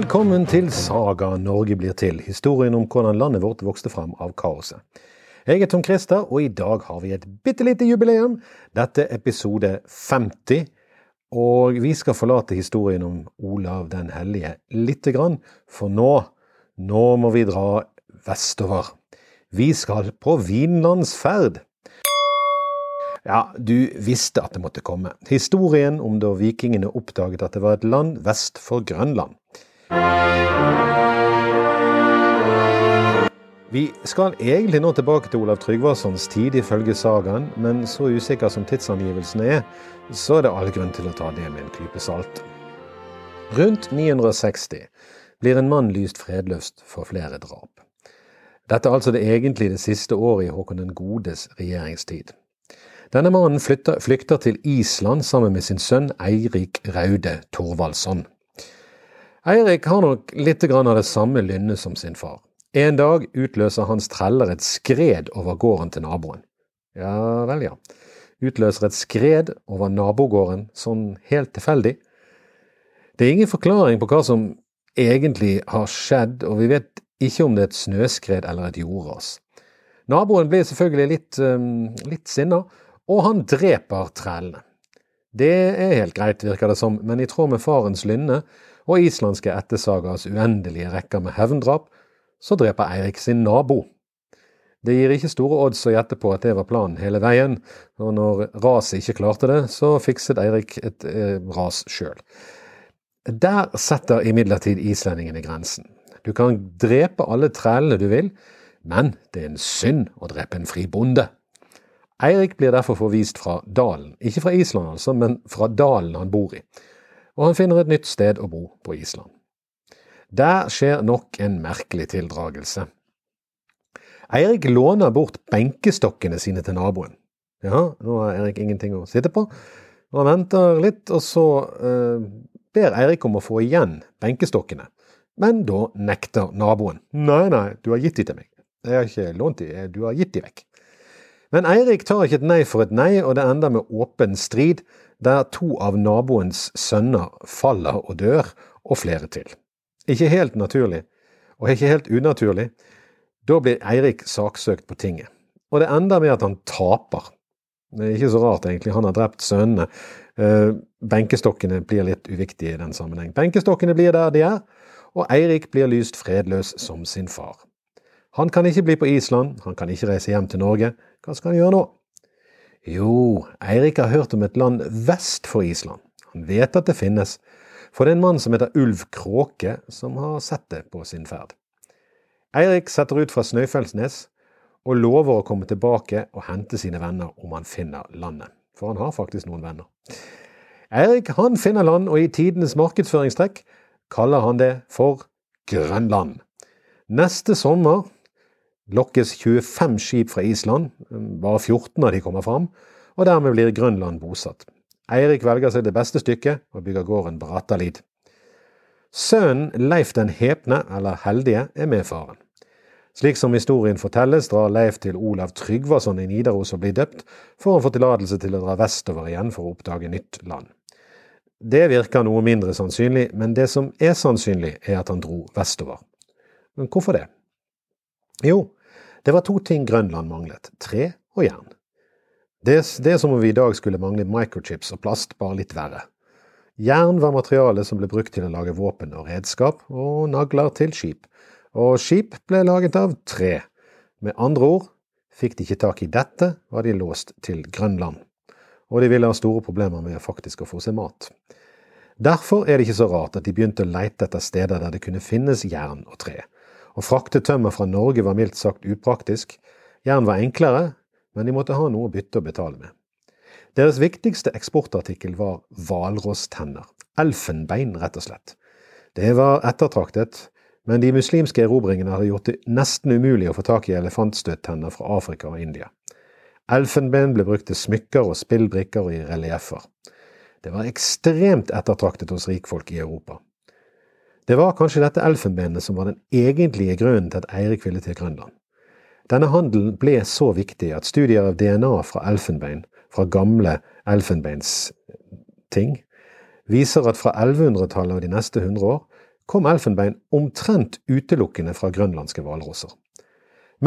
Velkommen til Saga Norge blir til, historien om hvordan landet vårt vokste fram av kaoset. Jeg er Tom Christer, og i dag har vi et bitte lite jubileum. Dette er episode 50. Og vi skal forlate historien om Olav den hellige lite grann, for nå, nå må vi dra vestover. Vi skal på Vinlandsferd. Ja, du visste at det måtte komme. Historien om da vikingene oppdaget at det var et land vest for Grønland. Vi skal egentlig nå tilbake til Olav Tryggvasons tid ifølge sagaen, men så usikker som tidsangivelsen er, så er det all grunn til å ta det med en klype salt. Rundt 960 blir en mann lyst fredløst for flere drap. Dette er altså det egentlig det siste året i Håkon den godes regjeringstid. Denne mannen flytter, flykter til Island sammen med sin sønn Eirik Raude Thorvaldsson. Eirik har nok litt av det samme lynnet som sin far. En dag utløser hans treller et skred over gården til naboen. Ja vel, ja. Utløser et skred over nabogården, sånn helt tilfeldig. Det er ingen forklaring på hva som egentlig har skjedd, og vi vet ikke om det er et snøskred eller et jordras. Naboen blir selvfølgelig litt, um, litt sinna, og han dreper trellene. Det er helt greit, virker det som, men i tråd med farens lynne og islandske ættesagers uendelige rekker med hevndrap, så dreper Eirik sin nabo. Det gir ikke store odds å gjette på at det var planen hele veien, og når raset ikke klarte det, så fikset Eirik et eh, ras sjøl. Der setter imidlertid islendingene grensen. Du kan drepe alle trellene du vil, men det er en synd å drepe en fri bonde. Eirik blir derfor forvist fra dalen, ikke fra Island altså, men fra dalen han bor i og han finner et nytt sted å bo på Island. Der skjer nok en merkelig tildragelse. Eirik låner bort benkestokkene sine til naboen. Ja, nå har Eirik ingenting å sitte på, og han venter litt, og så eh, ber Eirik om å få igjen benkestokkene. Men da nekter naboen. Nei, nei, du har gitt de til meg. Jeg har ikke lånt de, du har gitt de vekk. Men Eirik tar ikke et nei for et nei, og det ender med åpen strid, der to av naboens sønner faller og dør, og flere til. Ikke helt naturlig, og ikke helt unaturlig. Da blir Eirik saksøkt på tinget, og det ender med at han taper. Det er ikke så rart, egentlig, han har drept sønnene. Eh, benkestokkene blir litt uviktige i den sammenheng. Benkestokkene blir der de er, og Eirik blir lyst fredløs som sin far. Han kan ikke bli på Island, han kan ikke reise hjem til Norge. Hva skal han gjøre nå? Jo, Eirik har hørt om et land vest for Island. Han vet at det finnes, for det er en mann som heter Ulv Kråke, som har sett det på sin ferd. Eirik setter ut fra Snøfellsnes og lover å komme tilbake og hente sine venner om han finner landet. For han har faktisk noen venner. Eirik han finner land, og i tidenes markedsføringstrekk kaller han det for Grønland. Neste sommer lokkes 25 skip fra Island, bare 14 av de kommer fram, og dermed blir Grønland bosatt. Eirik velger seg det beste stykket og bygger gården Bratalid. Sønnen Leif den hepne, eller heldige, er med faren. Slik som historien fortelles, drar Leif til Olav Tryggvason i Nidaros og blir døpt, for å få tillatelse til å dra vestover igjen for å oppdage nytt land. Det virker noe mindre sannsynlig, men det som er sannsynlig, er at han dro vestover. Men hvorfor det? Jo, det var to ting Grønland manglet, tre og jern. Det, det er som om vi i dag skulle mangle microchips og plast, bare litt verre. Jern var materialet som ble brukt til å lage våpen og redskap, og nagler til skip. Og skip ble laget av tre. Med andre ord, fikk de ikke tak i dette, var de låst til Grønland. Og de ville ha store problemer med faktisk å få seg mat. Derfor er det ikke så rart at de begynte å leite etter steder der det kunne finnes jern og tre. Å frakte tømmer fra Norge var mildt sagt upraktisk. Jern var enklere, men de måtte ha noe å bytte og betale med. Deres viktigste eksportartikkel var hvalrosstenner. Elfenbein, rett og slett. Det var ettertraktet, men de muslimske erobringene hadde gjort det nesten umulig å få tak i elefantstøttenner fra Afrika og India. Elfenben ble brukt til smykker og spillbrikker og i relieffer. Det var ekstremt ettertraktet hos rikfolk i Europa. Det var kanskje dette elfenbenet som var den egentlige grunnen til at Eirik ville til Grønland. Denne handelen ble så viktig at studier av DNA fra elfenbein, fra gamle elfenbeinsting, viser at fra 1100-tallet og de neste 100 år kom elfenbein omtrent utelukkende fra grønlandske hvalrosser.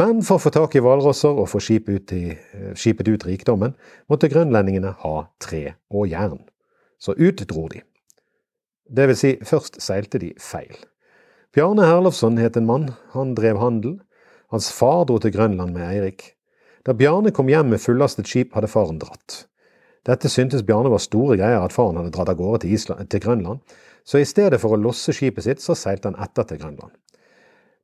Men for å få tak i hvalrosser og få skipet ut, i, eh, skipet ut rikdommen, måtte grønlendingene ha tre og jern. Så ut dro de. Det vil si, først seilte de feil. Bjarne Herlofsson het en mann, han drev handel. Hans far dro til Grønland med Eirik. Da Bjarne kom hjem med fullastet skip, hadde faren dratt. Dette syntes Bjarne var store greier at faren hadde dratt av gårde til, Island, til Grønland, så i stedet for å losse skipet sitt, så seilte han etter til Grønland.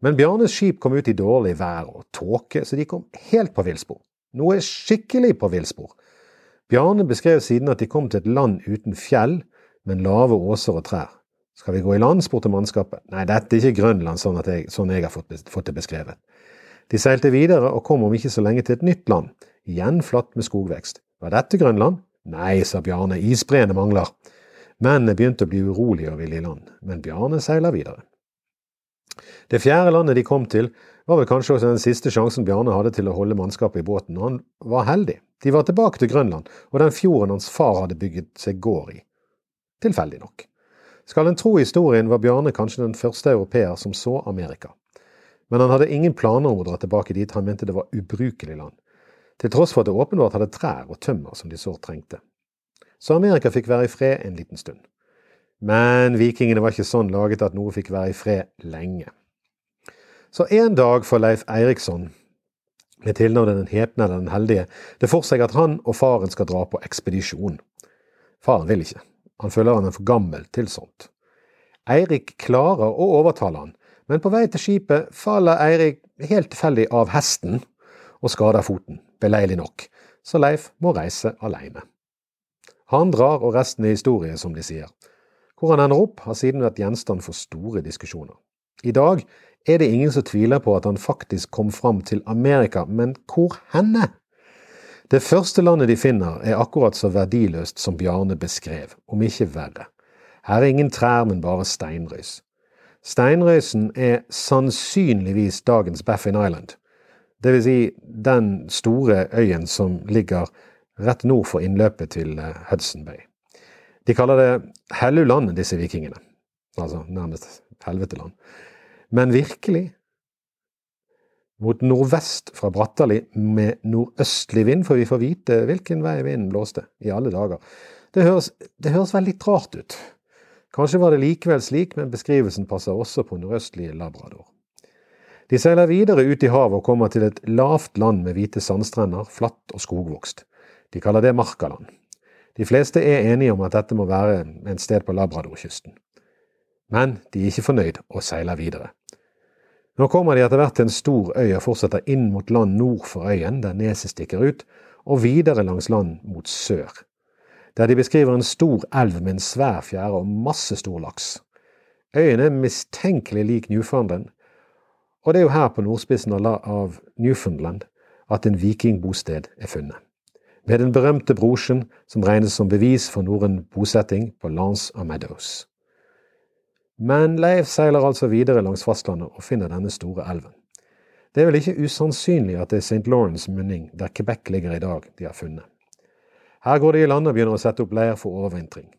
Men Bjarnes skip kom ut i dårlig vær og tåke, så de kom helt på villspor. Noe skikkelig på villspor. Bjarne beskrev siden at de kom til et land uten fjell, men lave åser og trær. Skal vi gå i land? spurte mannskapet. Nei, dette er ikke Grønland sånn, jeg, sånn jeg har fått, fått det beskrevet. De seilte videre og kom om ikke så lenge til et nytt land, igjen flatt med skogvekst. Var dette Grønland? Nei, sa Bjarne, isbreene mangler. Mennene begynte å bli urolige og ville i land, men Bjarne seiler videre. Det fjerde landet de kom til, var vel kanskje også den siste sjansen Bjarne hadde til å holde mannskapet i båten, og han var heldig. De var tilbake til Grønland og den fjorden hans far hadde bygget seg gård i. Tilfeldig nok. Skal en tro historien, var Bjarne kanskje den første europeer som så Amerika. Men han hadde ingen planer om å dra tilbake dit, han mente det var ubrukelig land. Til tross for at det åpenbart hadde trær og tømmer som de sårt trengte. Så Amerika fikk være i fred en liten stund. Men vikingene var ikke sånn laget at noe fikk være i fred lenge. Så en dag får Leif Eiriksson, med tilnavnet Den hepne eller Den heldige, det for seg at han og faren skal dra på ekspedisjon. Faren vil ikke. Han føler han er for gammel til sånt. Eirik klarer å overtale han, men på vei til skipet faller Eirik helt tilfeldig av hesten og skader foten, beleilig nok, så Leif må reise alene. Han drar, og resten er historie, som de sier. Hvor han ender opp, har siden vært gjenstand for store diskusjoner. I dag er det ingen som tviler på at han faktisk kom fram til Amerika, men hvor henne? Det første landet de finner er akkurat så verdiløst som Bjarne beskrev, om ikke verre. Her er ingen trær, men bare steinrøys. Steinrøysen er sannsynligvis dagens Baffin Island, vil si den store øyen som ligger rett nord for innløpet til eh, Hudson Bay. De kaller det Helluland, disse vikingene. Altså nærmest helveteland. Men virkelig mot nordvest fra Brattali med nordøstlig vind, for vi får vite hvilken vei vinden blåste, i alle dager. Det høres, det høres veldig rart ut. Kanskje var det likevel slik, men beskrivelsen passer også på nordøstlige Labrador. De seiler videre ut i havet og kommer til et lavt land med hvite sandstrender, flatt og skogvokst. De kaller det Markaland. De fleste er enige om at dette må være en sted på Labradorkysten. Men de er ikke fornøyd og seiler videre. Nå kommer de etter hvert til en stor øy og fortsetter inn mot land nord for øyen, der neset stikker ut, og videre langs land mot sør, der de beskriver en stor elv med en svær fjære og masse stor laks. Øyen er mistenkelig lik Newfoundland, og det er jo her på nordspissen av Newfoundland at en vikingbosted er funnet med den berømte brosjen som regnes som bevis for norrøn bosetting på Lance of Meadows. Men Leif seiler altså videre langs fastlandet og finner denne store elven. Det er vel ikke usannsynlig at det er St. Lawrence munning, der Quebec ligger i dag, de har funnet. Her går de i land og begynner å sette opp leir for overvintring.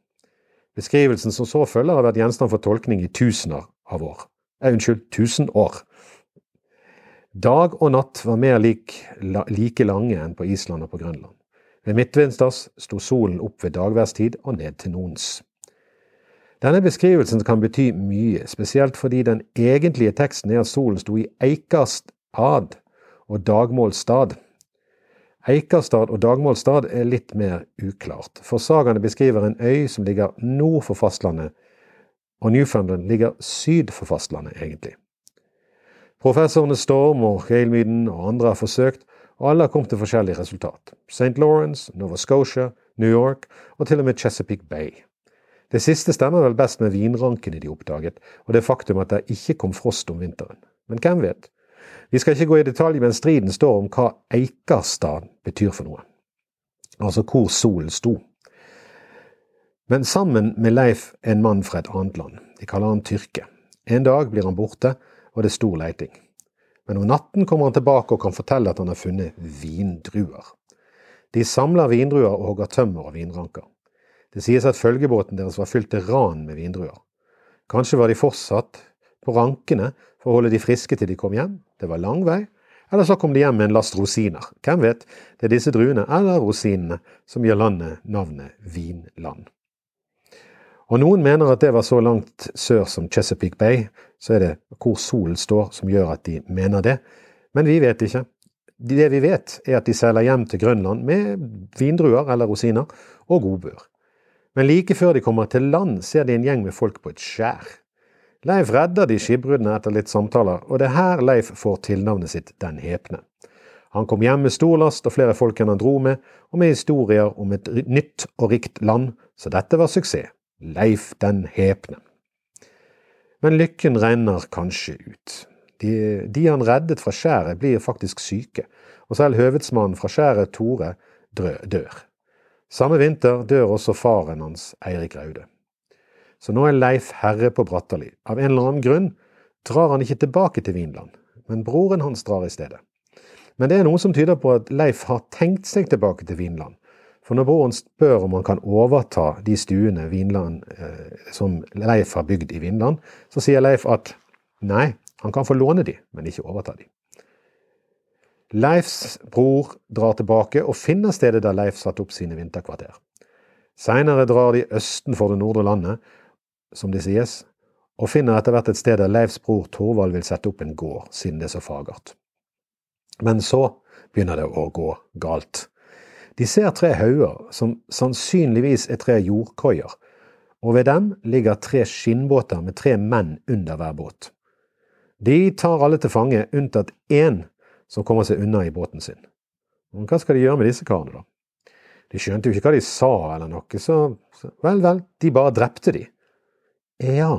Beskrivelsen som så følger, har vært gjenstand for tolkning i tusener av år. Eh, unnskyld, tusen år. Dag og natt var mer lik, like lange enn på Island og på Grønland. Ved midtvinters sto solen opp ved dagværstid og ned til nons. Denne beskrivelsen kan bety mye, spesielt fordi den egentlige teksten er at solen sto i Eikastad og Dagmålstad. Eikastad og Dagmålstad er litt mer uklart, for sagaene beskriver en øy som ligger nord for fastlandet, og Newfoundland ligger syd for fastlandet, egentlig. Professorene Storm og Gailmyden og andre har forsøkt og alle har kommet til forskjellige resultat. St. Lawrence, Nova Scotia, New York og til og med Chesapeake Bay. Det siste stemmer vel best med vinrankene de oppdaget, og det faktum at det ikke kom frost om vinteren. Men hvem vet? Vi skal ikke gå i detalj, men striden står om hva Eikarstad betyr for noe. Altså hvor solen sto. Men sammen med Leif en mann fra et annet land. De kaller han Tyrke. En dag blir han borte, og det er stor leiting men om natten kommer han tilbake og kan fortelle at han har funnet vindruer. De samler vindruer og hogger tømmer og vinranker. Det sies at følgebåten deres var fylt til ran med vindruer. Kanskje var de fortsatt på rankene for å holde de friske til de kom hjem. Det var lang vei. Eller så kom de hjem med en last rosiner. Hvem vet, det er disse druene eller rosinene som gir landet navnet Vinland. Og noen mener at det var så langt sør som Chesapeake Bay, så er det hvor solen står som gjør at de mener det, men vi vet ikke. Det vi vet, er at de seiler hjem til Grønland med vindruer eller rosiner og godbør. Men like før de kommer til land, ser de en gjeng med folk på et skjær. Leif redder de skipbruddene etter litt samtaler, og det er her Leif får tilnavnet sitt Den hepne. Han kom hjem med stor last og flere folk enn han dro med, og med historier om et nytt og rikt land, så dette var suksess. Leif den hepne. Men lykken renner kanskje ut. De, de han reddet fra skjæret, blir faktisk syke, og selv høvedsmannen fra skjæret, Tore, dør. Samme vinter dør også faren hans, Eirik Raude. Så nå er Leif herre på Brattali. Av en eller annen grunn drar han ikke tilbake til Vinland, men broren hans drar i stedet. Men det er noe som tyder på at Leif har tenkt seg tilbake til Vinland. For når broren spør om han kan overta de stuene Vinland, eh, som Leif har bygd i Vinland, så sier Leif at nei, han kan få låne de, men ikke overta de. Leifs bror drar tilbake og finner stedet der Leif satte opp sine vinterkvarter. Seinere drar de østen for det nordre landet som det sies, og finner etter hvert et sted der Leifs bror Torvald vil sette opp en gård, siden det er så fagert. Men så begynner det å gå galt. De ser tre hauger, som sannsynligvis er tre jordkoier, og ved dem ligger tre skinnbåter med tre menn under hver båt. De tar alle til fange, unntatt én som kommer seg unna i båten sin. Men hva skal de gjøre med disse karene, da? De skjønte jo ikke hva de sa eller noe, så vel, vel, de bare drepte de. Ja,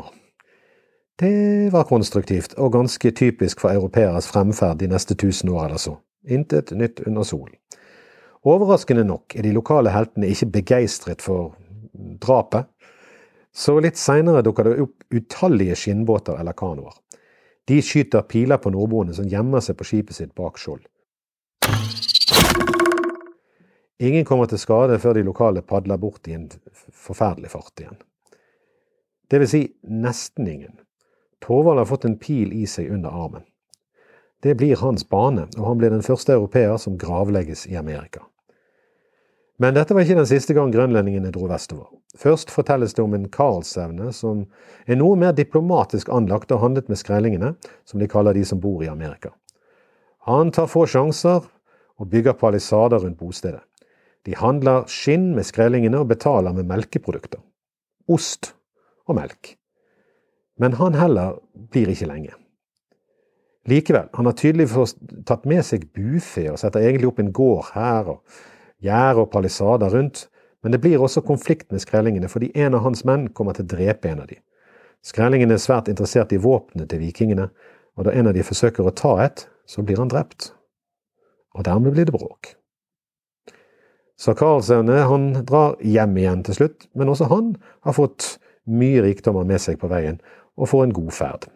det var konstruktivt og ganske typisk for europeeres fremferd de neste tusen år eller så. Intet nytt under solen. Overraskende nok er de lokale heltene ikke begeistret for drapet, så litt seinere dukker det opp utallige skinnbåter eller kanoer. De skyter piler på nordboene som gjemmer seg på skipet sitt bak skjold. Ingen kommer til skade før de lokale padler bort i en forferdelig fart igjen. Det vil si nesten ingen. Torvald har fått en pil i seg under armen. Det blir hans bane, og han blir den første europeer som gravlegges i Amerika. Men dette var ikke den siste gang grønlendingene dro vestover. Først fortelles det om en Karlsevne som er noe mer diplomatisk anlagt og handlet med skrellingene, som de kaller de som bor i Amerika. Han tar få sjanser og bygger palisader rundt bostedet. De handler skinn med skrellingene og betaler med melkeprodukter. Ost og melk. Men han heller blir ikke lenge. Likevel, han har tydeligvis tatt med seg bufe og setter egentlig opp en gård her, og gjerde og palisader rundt, men det blir også konflikt med skrellingene fordi en av hans menn kommer til å drepe en av dem. Skrellingene er svært interessert i våpnene til vikingene, og da en av dem forsøker å ta et, så blir han drept. Og dermed blir det bråk. Så Karlsaune han drar hjem igjen til slutt, men også han har fått mye rikdommer med seg på veien, og får en god ferd.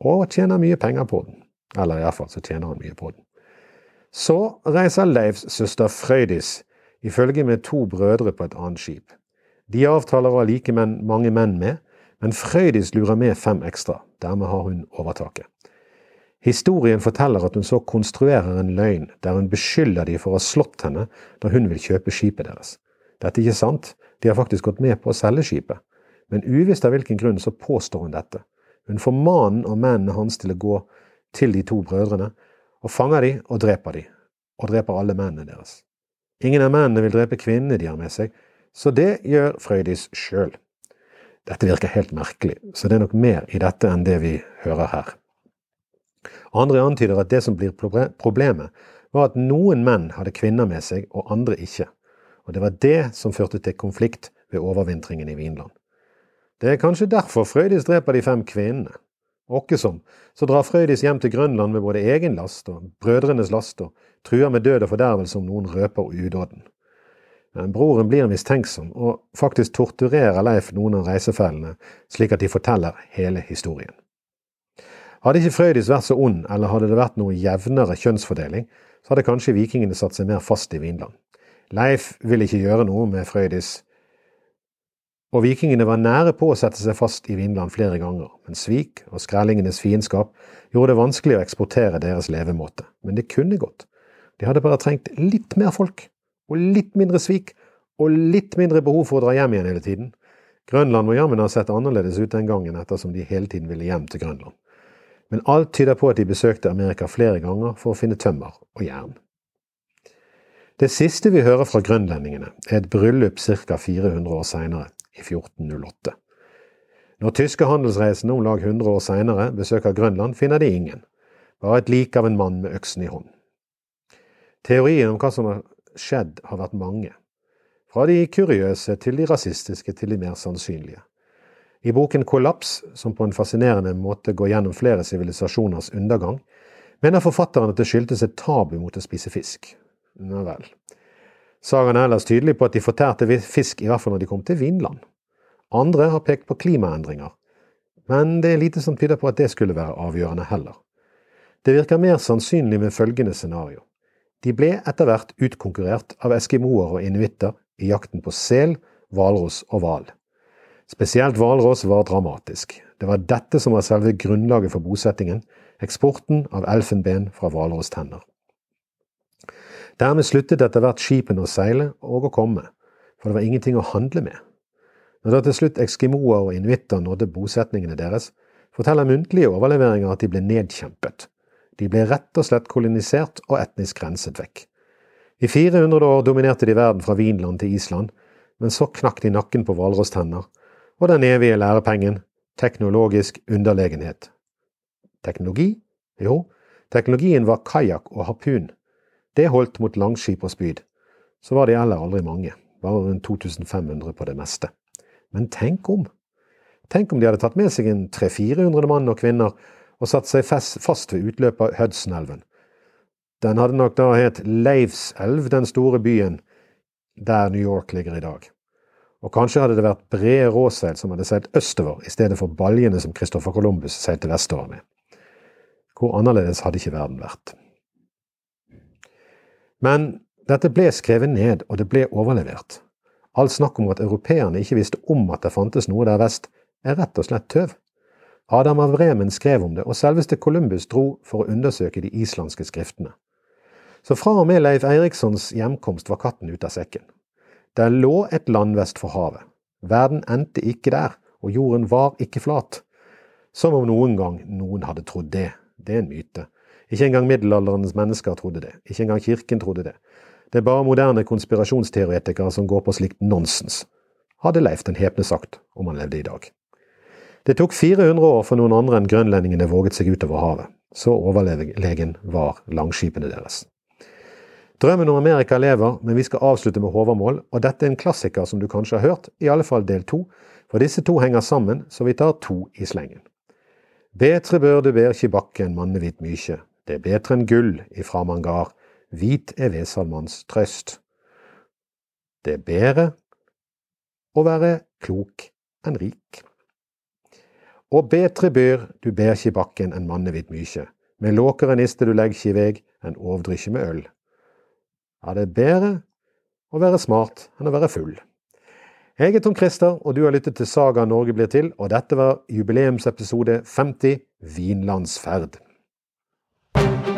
Og tjener mye penger på den. Eller iallfall så tjener han mye på den. Så reiser Leifs søster Frøydis i følge med to brødre på et annet skip. De avtaler å ha like menn, mange menn med, men Frøydis lurer med fem ekstra. Dermed har hun overtaket. Historien forteller at hun så konstruerer en løgn der hun beskylder de for å ha slått henne da hun vil kjøpe skipet deres. Dette er ikke sant, de har faktisk gått med på å selge skipet men uvisst av hvilken grunn så påstår hun dette. Hun får mannen og mennene hans til å gå til de to brødrene, og fanger de og dreper de, og dreper alle mennene deres. Ingen av mennene vil drepe kvinnene de har med seg, så det gjør Frøydis sjøl. Dette virker helt merkelig, så det er nok mer i dette enn det vi hører her. Andre antyder at det som blir problemet, var at noen menn hadde kvinner med seg, og andre ikke, og det var det som førte til konflikt ved overvintringen i Vinland. Det er kanskje derfor Frøydis dreper de fem kvinnene. Åkkesom, så drar Frøydis hjem til Grønland med både egen last og brødrenes last, og truer med død og fordervelse om noen røper udåden. Men broren blir mistenksom, og faktisk torturerer Leif noen av reisefellene, slik at de forteller hele historien. Hadde ikke Frøydis vært så ond, eller hadde det vært noe jevnere kjønnsfordeling, så hadde kanskje vikingene satt seg mer fast i Vinland. Leif vil ikke gjøre noe med Frøydis, og vikingene var nære på å sette seg fast i Vinland flere ganger, men svik og skrellingenes fiendskap gjorde det vanskelig å eksportere deres levemåte. Men det kunne gått. De hadde bare trengt litt mer folk, og litt mindre svik, og litt mindre behov for å dra hjem igjen hele tiden. Grønland må jammen ha sett annerledes ut den gangen, ettersom de hele tiden ville hjem til Grønland. Men alt tyder på at de besøkte Amerika flere ganger for å finne tømmer og jern. Det siste vi hører fra grønlendingene, er et bryllup ca. 400 år seinere, i 1408. Når tyske handelsreisende om lag 100 år seinere besøker Grønland, finner de ingen, bare et lik av en mann med øksen i hånd. Teorien om hva som har skjedd, har vært mange, fra de kuriøse til de rasistiske til de mer sannsynlige. I boken Kollaps, som på en fascinerende måte går gjennom flere sivilisasjoners undergang, mener forfatteren at det skyldtes et tabu mot å spise fisk. Nå vel. Sagaen er ellers tydelig på at de fortærte fisk i hvert fall når de kom til Vinland. Andre har pekt på klimaendringer, men det er lite som tyder på at det skulle være avgjørende heller. Det virker mer sannsynlig med følgende scenario. De ble etter hvert utkonkurrert av eskimoer og inuitter i jakten på sel, hvalross og hval. Spesielt hvalross var dramatisk. Det var dette som var selve grunnlaget for bosettingen, eksporten av elfenben fra hvalrosstenner. Dermed sluttet etter hvert skipene å seile og å komme, for det var ingenting å handle med. Når da til slutt eskimoer og inuitter nådde bosetningene deres, forteller muntlige overleveringer at de ble nedkjempet. De ble rett og slett kolonisert og etnisk renset vekk. I 400 år dominerte de verden fra Vinland til Island, men så knakk de nakken på hvalrosstenner, og den evige lærepengen teknologisk underlegenhet. Teknologi? Jo, teknologien var kajakk og harpun. Det holdt mot langskip og spyd. Så var de heller aldri mange, bare rundt 2500 på det meste. Men tenk om! Tenk om de hadde tatt med seg en 300-400 mann og kvinner og satt seg fast ved utløpet av Hudsonelven. Den hadde nok da het Leivselv, den store byen der New York ligger i dag. Og kanskje hadde det vært brede råseil som hadde seilt østover i stedet for baljene som Christopher Columbus seilte vestover med. Hvor annerledes hadde ikke verden vært? Men dette ble skrevet ned, og det ble overlevert. All snakk om at europeerne ikke visste om at det fantes noe der vest, er rett og slett tøv. Adam av Bremen skrev om det, og selveste Columbus dro for å undersøke de islandske skriftene. Så fra og med Leif Eirikssons hjemkomst var katten ute av sekken. Der lå et land vest for havet. Verden endte ikke der, og jorden var ikke flat. Som om noen gang noen hadde trodd det. Det er en myte. Ikke engang middelalderens mennesker trodde det. Ikke engang kirken trodde det. Det er bare moderne konspirasjonsteoretikere som går på slikt nonsens, hadde Leif den hepne sagt om han levde i dag. Det tok 400 år for noen andre enn grønlendingene våget seg utover havet. Så overlegen var langskipene deres. Drømmen om Amerika lever, men vi skal avslutte med Håvamål, og dette er en klassiker som du kanskje har hørt, i alle fall del to, for disse to henger sammen, så vi tar to i slengen. Betre bør du ber ikkje bakke enn mannevit mykje, det er bedre enn gull ifra mangar, hvit er vesalmanns trøst. Det er bedre å være klok enn rik. Og betre bør du ber i bakken enn mannevit mykje, med låkere niste du legg ikke i veg enn overdrykje med øl. Ja, det er bedre å være smart enn å være full. Jeg er Tom Christer, og du har lyttet til Saga Norge blir til, og dette var jubileumsepisode 50 Vinlandsferd. you